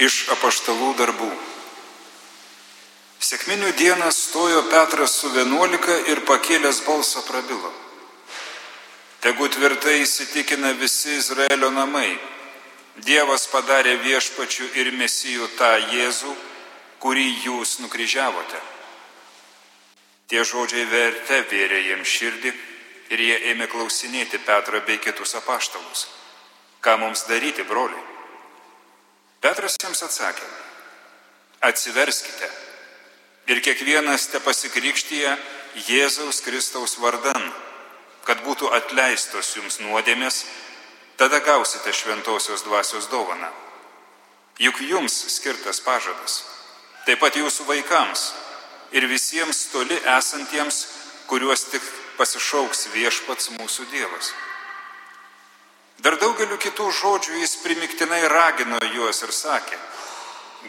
Iš apaštalų darbų. Sėkminių dieną stojo Petras su vienuolika ir pakėlęs balsą prabilo. Tegu tvirtai įsitikina visi Izraelio namai. Dievas padarė viešpačių ir mesijų tą Jėzų, kurį jūs nukryžiavote. Tie žodžiai verte vėrė jiems širdį ir jie ėmė klausinėti Petrą bei kitus apaštalus. Ką mums daryti, broliai? Petras jiems atsakė, atsiverskite ir kiekvienas te pasikrikštyje Jėzaus Kristaus vardan, kad būtų atleistos jums nuodėmės, tada gausite šventosios dvasios dovaną. Juk jums skirtas pažadas, taip pat jūsų vaikams ir visiems toli esantiems, kuriuos tik pasišauks viešpats mūsų Dievas. Dar daugeliu kitų žodžių jis primiktinai ragino juos ir sakė,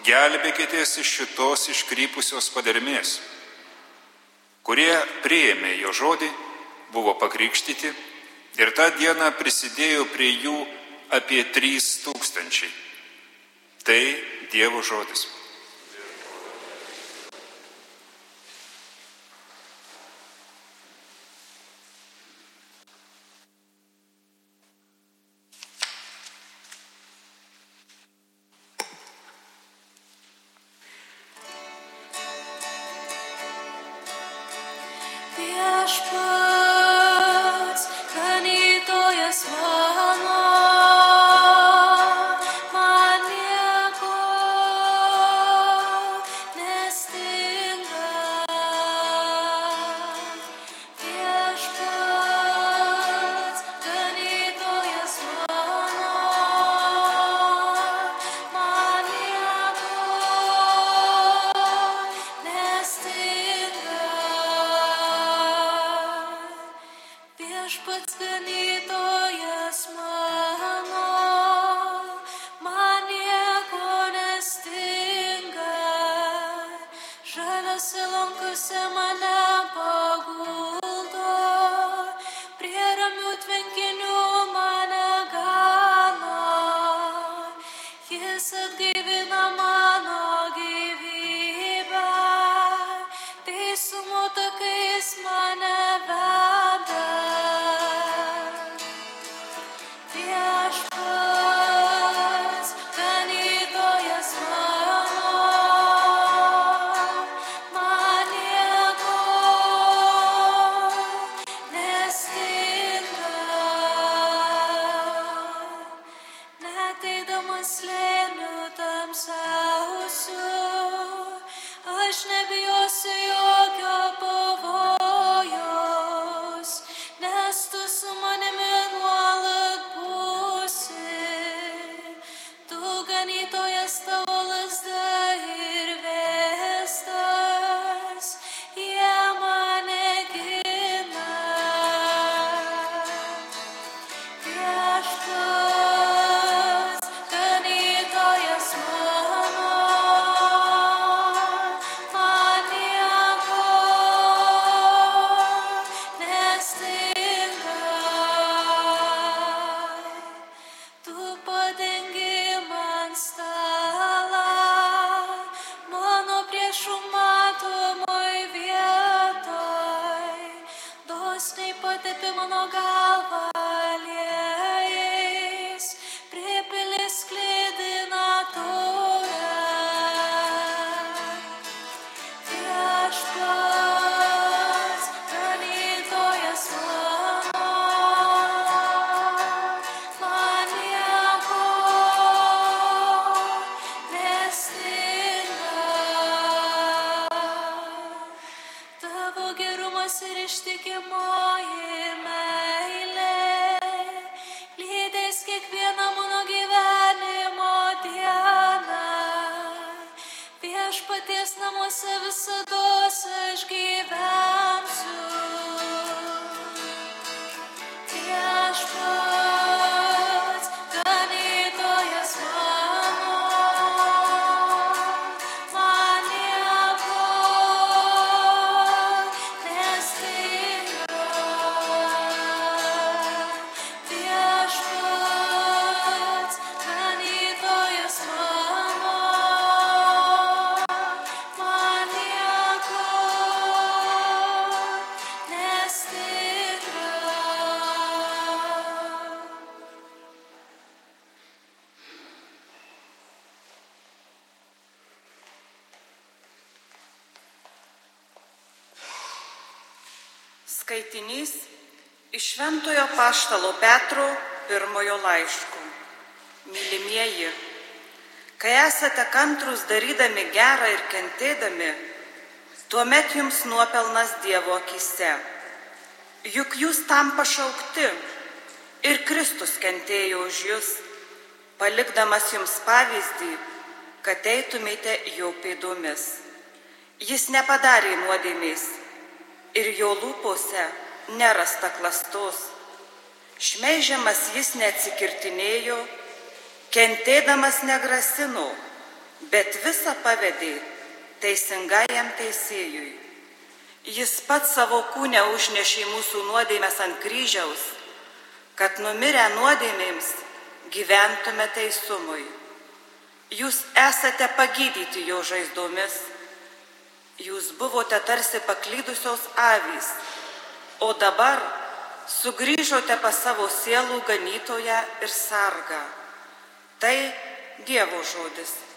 gelbėkitės iš šitos iškrypusios padermės. Kurie prieėmė jo žodį, buvo pakrikštyti ir tą dieną prisidėjo prie jų apie trys tūkstančiai. Tai Dievo žodis. Viešpats, Viešpats ganytojas mano, man nieko nestinga. Žaliose lankose mane paguldo, Šventojo Paštalo Petro pirmojo laiško. Mylimieji, kai esate kantrus darydami gerą ir kentėdami, tuomet jums nuopelnas Dievo akise. Juk jūs tam pašaukti ir Kristus kentėjo už jūs, palikdamas jums pavyzdį, kad eitumėte jo pėdomis. Jis nepadarė nuodėmės ir jo lūpose nerasta klastos. Šmeižiamas jis neatsikirtinėjo, kentėdamas negrasino, bet visą pavedė teisingajam teisėjui. Jis pats savo kūnę užnešė mūsų nuodėmės ant kryžiaus, kad numirę nuodėmėms gyventume teisumui. Jūs esate pagydyti jo žaizdomis. Jūs buvote tarsi paklydusios avys, o dabar sugrįžote pas savo sielų ganytoją ir sargą. Tai Dievo žodis.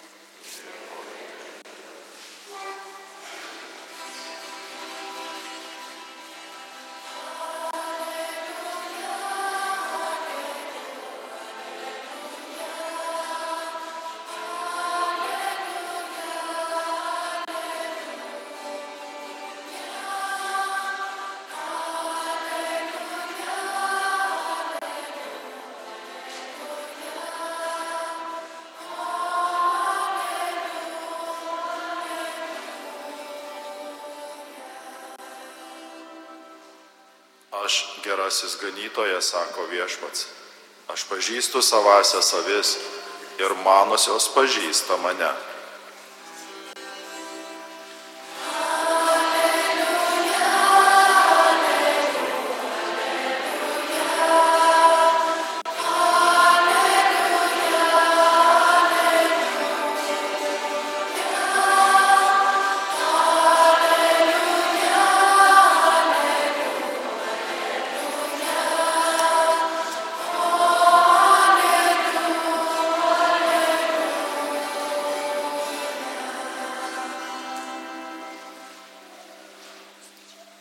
Aš gerasis ganytojas, sako viešpats. Aš pažįstu savasias avis ir manosios pažįsta mane.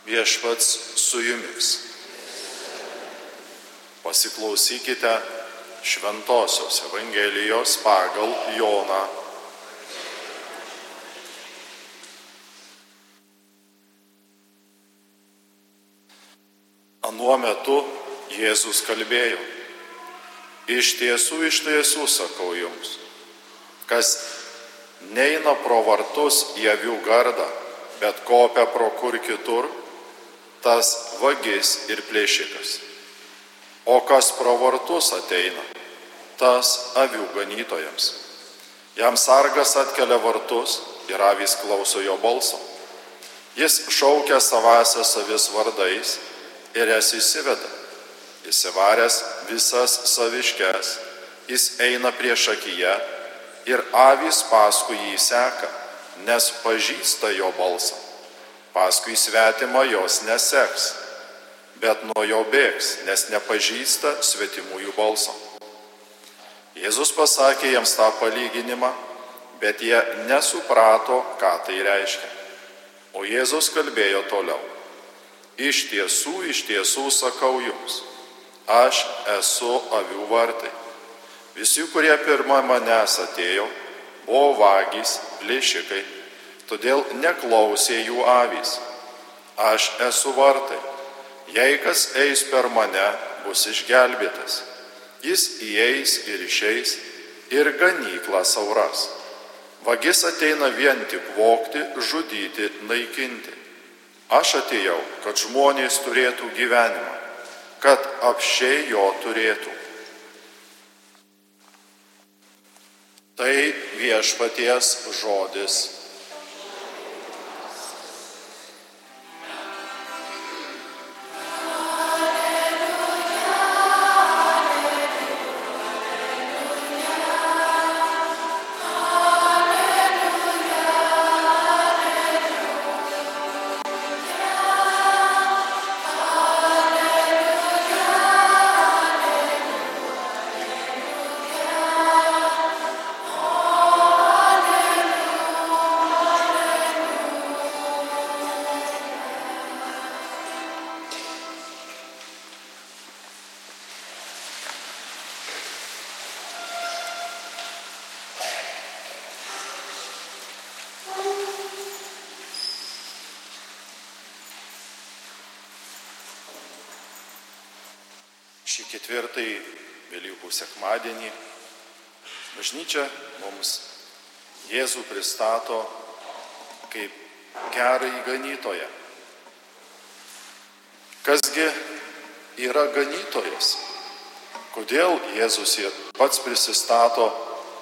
Viešpats su jumis. Pasiklausykite Šventojios Evangelijos pagal Joną. Anuo metu Jėzus kalbėjo. Iš tiesų, iš tiesų sakau jums, kas neina pro vartus į avių gardą, bet kopia pro kur kitur, tas vagis ir plėšikas. O kas pro vartus ateina, tas avių ganytojams. Jam sargas atkelia vartus ir avys klauso jo balso. Jis šaukia savasias avis vardais ir jas įsiveda. Įsivaręs visas saviškes, jis eina prieš akiją ir avys paskui jį seka, nes pažįsta jo balsą. Paskui svetimą jos neseks, bet nuo jo bėgs, nes nepažįsta svetimųjų balso. Jėzus pasakė jiems tą palyginimą, bet jie nesuprato, ką tai reiškia. O Jėzus kalbėjo toliau. Iš tiesų, iš tiesų sakau jums, aš esu avių vartai. Visi, kurie pirmą manęs atėjo, buvo vagys, plėšikai, todėl neklausė jų avys. Aš esu vartai. Jei kas eis per mane, bus išgelbėtas. Jis įeis ir išeis ir ganyklą sauras. Vagis ateina vien tik vokti, žudyti, naikinti. Aš atėjau, kad žmonės turėtų gyvenimą, kad apšiai jo turėtų. Tai viešpaties žodis. Šį ketvirtąjį Velykų sekmadienį bažnyčia mums Jėzų pristato kaip gerąjį ganytoją. Kasgi yra ganytojas? Kodėl Jėzus pats prisistato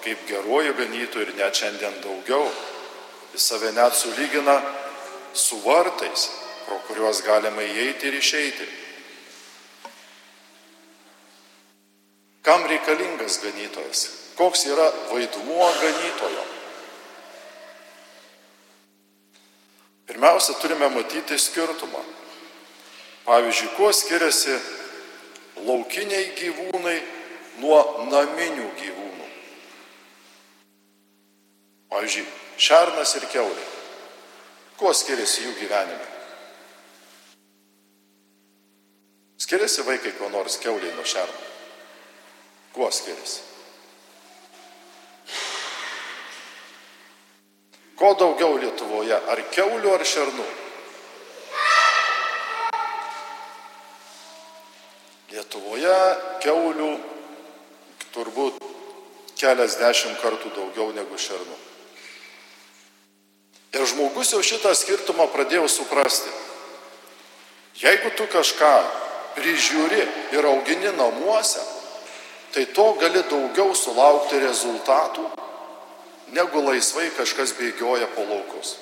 kaip geruoju ganytoju ir net šiandien daugiau? Jis save net sulygina su vartais, pro kuriuos galima įeiti ir išeiti. Reikalingas ganytojas? Koks yra vaidmuo ganytojo? Pirmiausia, turime matyti skirtumą. Pavyzdžiui, kuo skiriasi laukiniai gyvūnai nuo naminių gyvūnų. Pavyzdžiui, šernas ir keulė. Kuo skiriasi jų gyvenime? Skiriasi vaikai kuo nors keuliai nuo šerno? Kuo skiriasi? Ko daugiau Lietuvoje? Ar keulių, ar šernų? Lietuvoje keulių turbūt keliasdešimt kartų daugiau negu šernų. Ir žmogus jau šitą skirtumą pradėjo suprasti. Jeigu tu kažką prižiūri ir augini namuose, tai to gali daugiau sulaukti rezultatų, negu laisvai kažkas bėgioja po laukus.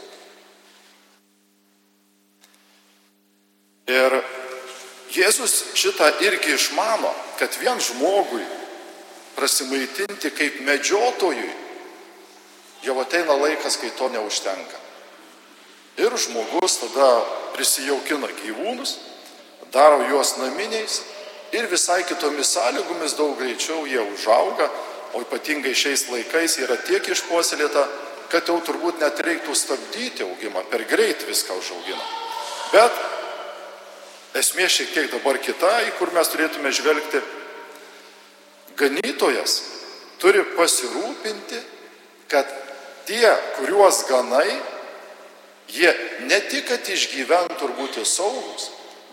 Ir Jėzus šitą irgi išmano, kad vien žmogui prasimaitinti kaip medžiotojui, jau ateina laikas, kai to neužtenka. Ir žmogus tada prisijaukina gyvūnus, daro juos naminiais ir visai kitomis sąlygomis daug greičiau jie užauga, o ypatingai šiais laikais yra tiek išpuoselėta, kad jau turbūt net reiktų stabdyti augimą, per greit viską užaugina. Bet esmė šiek tiek dabar kita, į kur mes turėtume žvelgti. Ganytojas turi pasirūpinti, kad tie, kuriuos ganai, jie ne tik, kad išgyventų ir būtų saugus,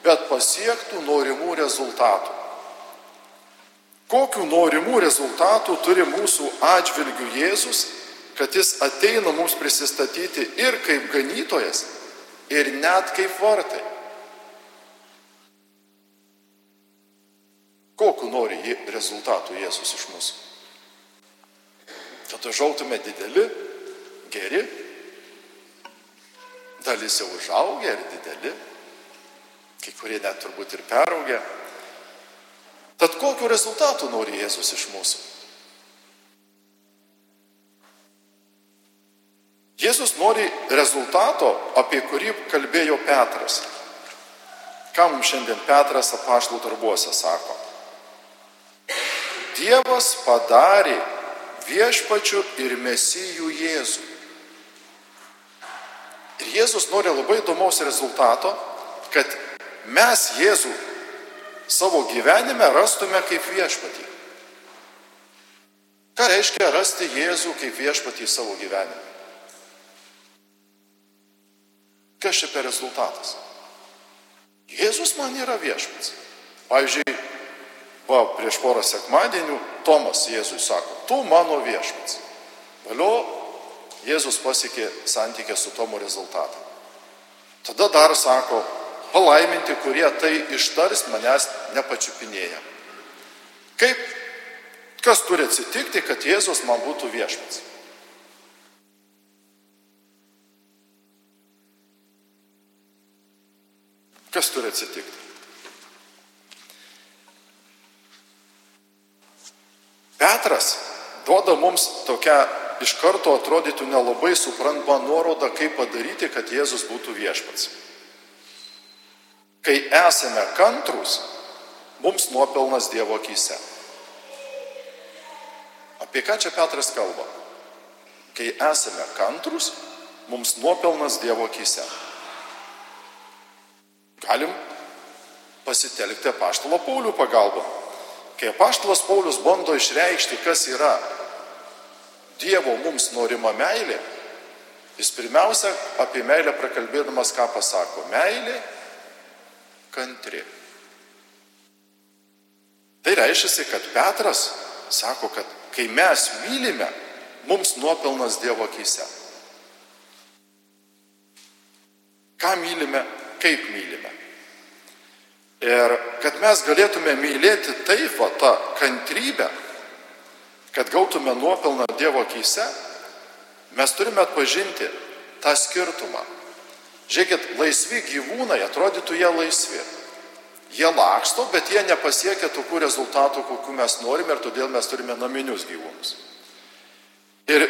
bet pasiektų norimų rezultatų. Kokių norimų rezultatų turi mūsų atžvilgių Jėzus, kad jis ateina mums prisistatyti ir kaip ganytojas, ir net kaip vartai. Kokiu nori rezultatų Jėzus iš mūsų? Kad užautume dideli, geri, dalis jau užaugę ir dideli, kai kurie net turbūt ir peraugę. Tad kokiu rezultatu nori Jėzus iš mūsų? Jėzus nori rezultato, apie kurį kalbėjo Petras. Ką mums šiandien Petras apaštalų darbuose sako? Dievas padarė viešpačių ir mesijų Jėzų. Ir Jėzus nori labai įdomaus rezultato, kad mes Jėzų savo gyvenime rastume kaip viešpatį. Ką reiškia rasti Jėzų kaip viešpatį savo gyvenime? Kas čia per rezultatas? Jėzus man yra viešpats. Pavyzdžiui, va, prieš porą sekmadienių Tomas Jėzui sako, tu mano viešpats. Vėliau Jėzus pasiekė santykę su Tomu rezultatą. Tada dar sako, palaiminti, kurie tai ištars manęs nepačiupinėja. Kaip, kas turi atsitikti, kad Jėzus man būtų viešpats? Kas turi atsitikti? Petras duoda mums tokią iš karto atrodytų nelabai suprantamą nuorodą, kaip padaryti, kad Jėzus būtų viešpats. Kai esame kantrus, mums nuopelnas Dievo akise. Apie ką čia Petras kalba? Kai esame kantrus, mums nuopelnas Dievo akise. Galim pasitelkti paštalo Paulių pagalbą. Kai paštalas Paulius bando išreikšti, kas yra Dievo mums norima meilė, jis pirmiausia apie meilę prakalbėdamas ką pasako. Meilė kantri. Tai reiškia, kad Petras sako, kad kai mes mylime, mums nuopelnas Dievo akise. Ką mylime, kaip mylime. Ir kad mes galėtume mylėti taip, va, tą kantrybę, kad gautume nuopelną Dievo akise, mes turime atpažinti tą skirtumą. Žiūrėkit, laisvi gyvūnai, atrodytų jie laisvi. Jie laksto, bet jie nepasiekia tokių rezultatų, kokių mes norime ir todėl mes turime naminius gyvūnus. Ir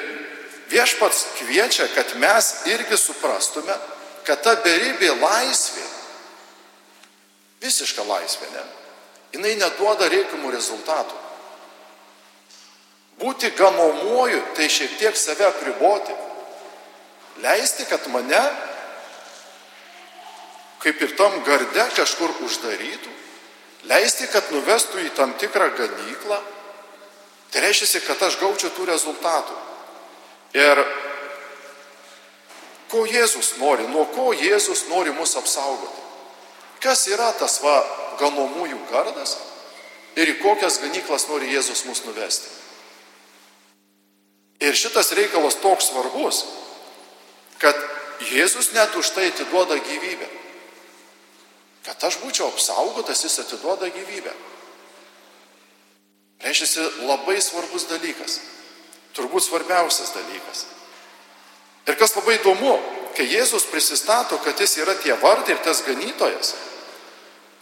viešpats kviečia, kad mes irgi suprastume, kad ta beribė laisvė, visiška laisvė, ne, jinai neduoda reikiamų rezultatų. Būti ganomuoju, tai šiek tiek save apriboti. Leisti, kad mane, kaip ir tam garde, kažkur uždarytų. Leisti, kad nuvestų į tam tikrą ganyklą. Tai reiškia, kad aš gaučiau tų rezultatų. Ir ko Jėzus nori, nuo ko Jėzus nori mus apsaugoti. Kas yra tas va ganomųjų gardas ir į kokias ganyklas nori Jėzus mus nuvesti. Ir šitas reikalas toks svarbus, kad Jėzus net už tai atiduoda gyvybę. Kad aš būčiau apsaugotas, jis atiduoda gyvybę. Reiškia, labai svarbus dalykas. Turbūt svarbiausias dalykas. Ir kas labai įdomu, kai Jėzus prisistato, kad jis yra tie vartai ir tas ganytojas,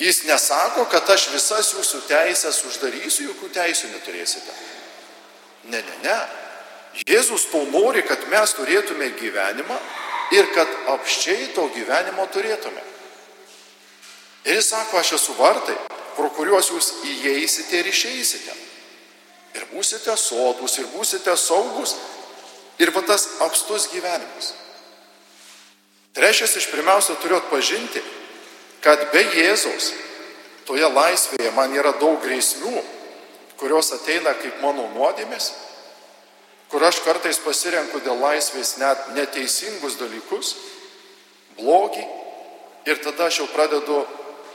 jis nesako, kad aš visas jūsų teisės uždarysiu, jokių teisų neturėsite. Ne, ne, ne. Jėzus to nori, kad mes turėtume gyvenimą ir kad apščiai to gyvenimo turėtume. Ir jis sako, aš esu vartai, pro kuriuos jūs įeisite ir išeisite. Ir būsite sodus, ir būsite saugus, ir va tas apstus gyvenimas. Trečias iš pirmiausia turiu atpažinti, kad be Jėzaus toje laisvėje man yra daug grėsmių, kurios ateina kaip mano nuodėmės, kur aš kartais pasirenku dėl laisvės net neteisingus dalykus, blogį, ir tada aš jau pradedu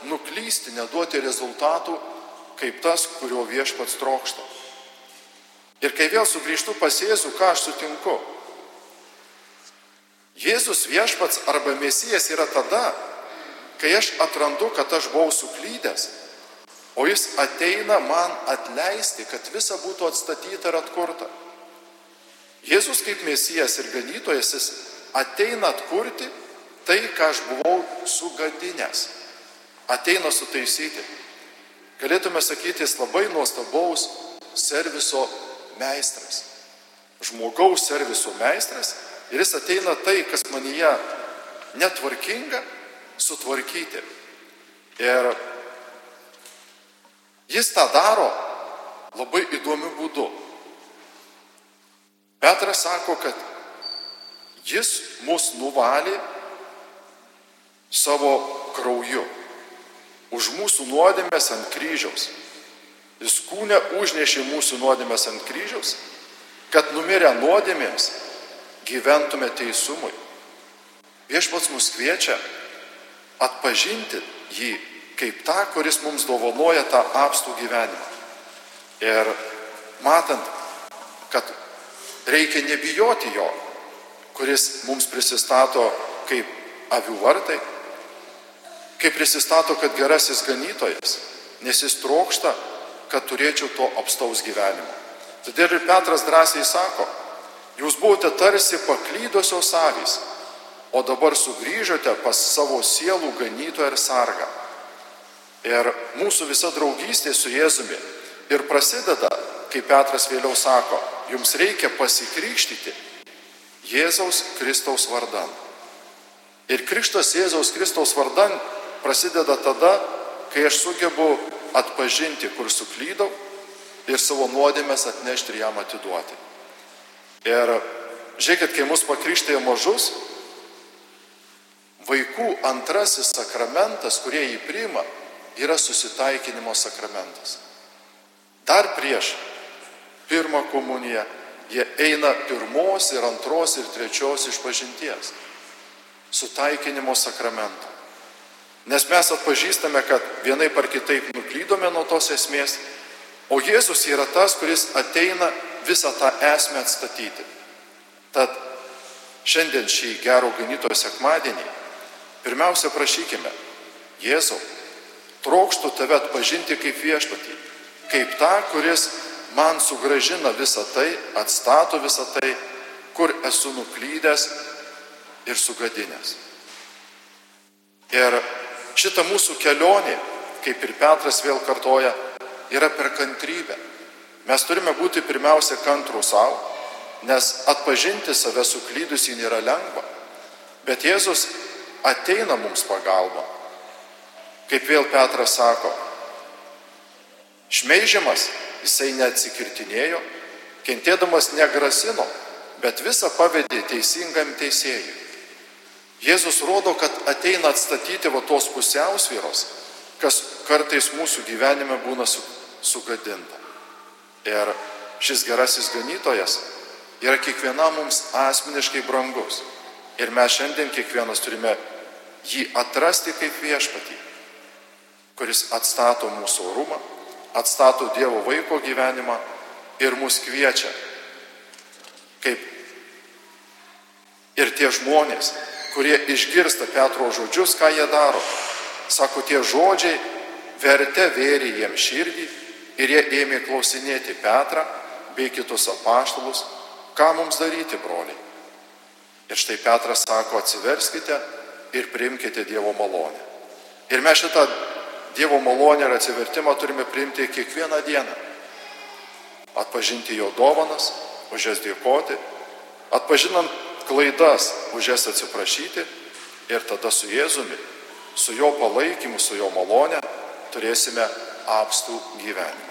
nuklysti, neduoti rezultatų, kaip tas, kurio viešpats trokšta. Ir kai vėl sugrįžtu pas Jėzų, ką aš sutinku? Jėzus viešpats arba mesijas yra tada, kai aš atrandu, kad aš buvau suklydęs, o jis ateina man atleisti, kad visa būtų atstatyta ir atkurta. Jėzus kaip mesijas ir ganytojas, jis ateina atkurti tai, ką aš buvau sugadinęs. Ateina sutaisyti. Galėtume sakyti, jis labai nuostabaus serviso meistras. Žmogaus serviso meistras ir jis ateina tai, kas manyje netvarkinga, sutvarkyti. Ir jis tą daro labai įdomiu būdu. Petras sako, kad jis mus nuvalė savo krauju už mūsų nuodėmės ant kryžiaus. Jis kūne užnešė mūsų nuodėmės ant kryžiaus, kad numirę nuodėmėms gyventume teisumui. Viešpats mus kviečia atpažinti jį kaip tą, kuris mums dovanoja tą apstų gyvenimą. Ir matant, kad reikia nebijoti jo, kuris mums prisistato kaip avių vartai, kaip prisistato, kad gerasis ganytojas, nes jis trokšta, kad turėčiau to apstaus gyvenimo. Todėl ir Petras drąsiai sako, jūs buvote tarsi paklydusios avys, o dabar sugrįžote pas savo sielų ganytoją ir sargą. Ir mūsų visa draugystė su Jėzumi ir prasideda, kaip Petras vėliau sako, jums reikia pasikrikštyti Jėzaus Kristaus vardan. Ir krikštas Jėzaus Kristaus vardan prasideda tada, kai aš sugebu atpažinti, kur suklydau ir savo nuodėmės atnešti ir jam atiduoti. Ir žiūrėkit, kai mus pakrikštėje mažus, vaikų antrasis sakramentas, kurie jį priima, yra susitaikinimo sakramentas. Dar prieš pirmą komuniją jie eina pirmos ir antros ir trečios išpažinties. Sutaikinimo sakramento. Nes mes atpažįstame, kad vienaip ar kitaip nuklydome nuo tos esmės O Jėzus yra tas, kuris ateina visą tą esmę atstatyti. Tad šiandien šį gero ganytojo sekmadienį pirmiausia prašykime, Jėzau, trokštų tave atpažinti kaip viešpatį, kaip tą, kuris man sugražina visą tai, atstato visą tai, kur esu nuklydęs ir sugadinęs. Ir šita mūsų kelionė, kaip ir Petras vėl kartoja, yra per kantrybę. Mes turime būti pirmiausia kantrų savo, nes atpažinti save suklydusį nėra lengva. Bet Jėzus ateina mums pagalba. Kaip vėl Petras sako, šmeižiamas jisai neatsikirtinėjo, kentėdamas negrasino, bet visą pavedė teisingam teisėjui. Jėzus rodo, kad ateina atstatyti va tos pusiausvyros, kas kartais mūsų gyvenime būna su, sugadinta. Ir šis gerasis ganytojas yra kiekvienam mums asmeniškai brangus. Ir mes šiandien kiekvienas turime jį atrasti kaip viešpatį, kuris atstato mūsų orumą, atstato Dievo vaiko gyvenimą ir mus kviečia. Kaip ir tie žmonės, kurie išgirsta Petro žodžius, ką jie daro. Sako, tie žodžiai vertė vėrė jiem širdį ir jie ėmė klausinėti Petrą bei kitus apaštalus, ką mums daryti, broliai. Ir štai Petras sako, atsiverskite ir priimkite Dievo malonę. Ir mes šitą Dievo malonę ir atsivertimą turime priimti kiekvieną dieną. Atpažinti jo dovanas, už jas dėkoti, atpažinant klaidas, už jas atsiprašyti ir tada su Jėzumi, su jo palaikymu, su jo malonė turėsime apstų gyvenimą.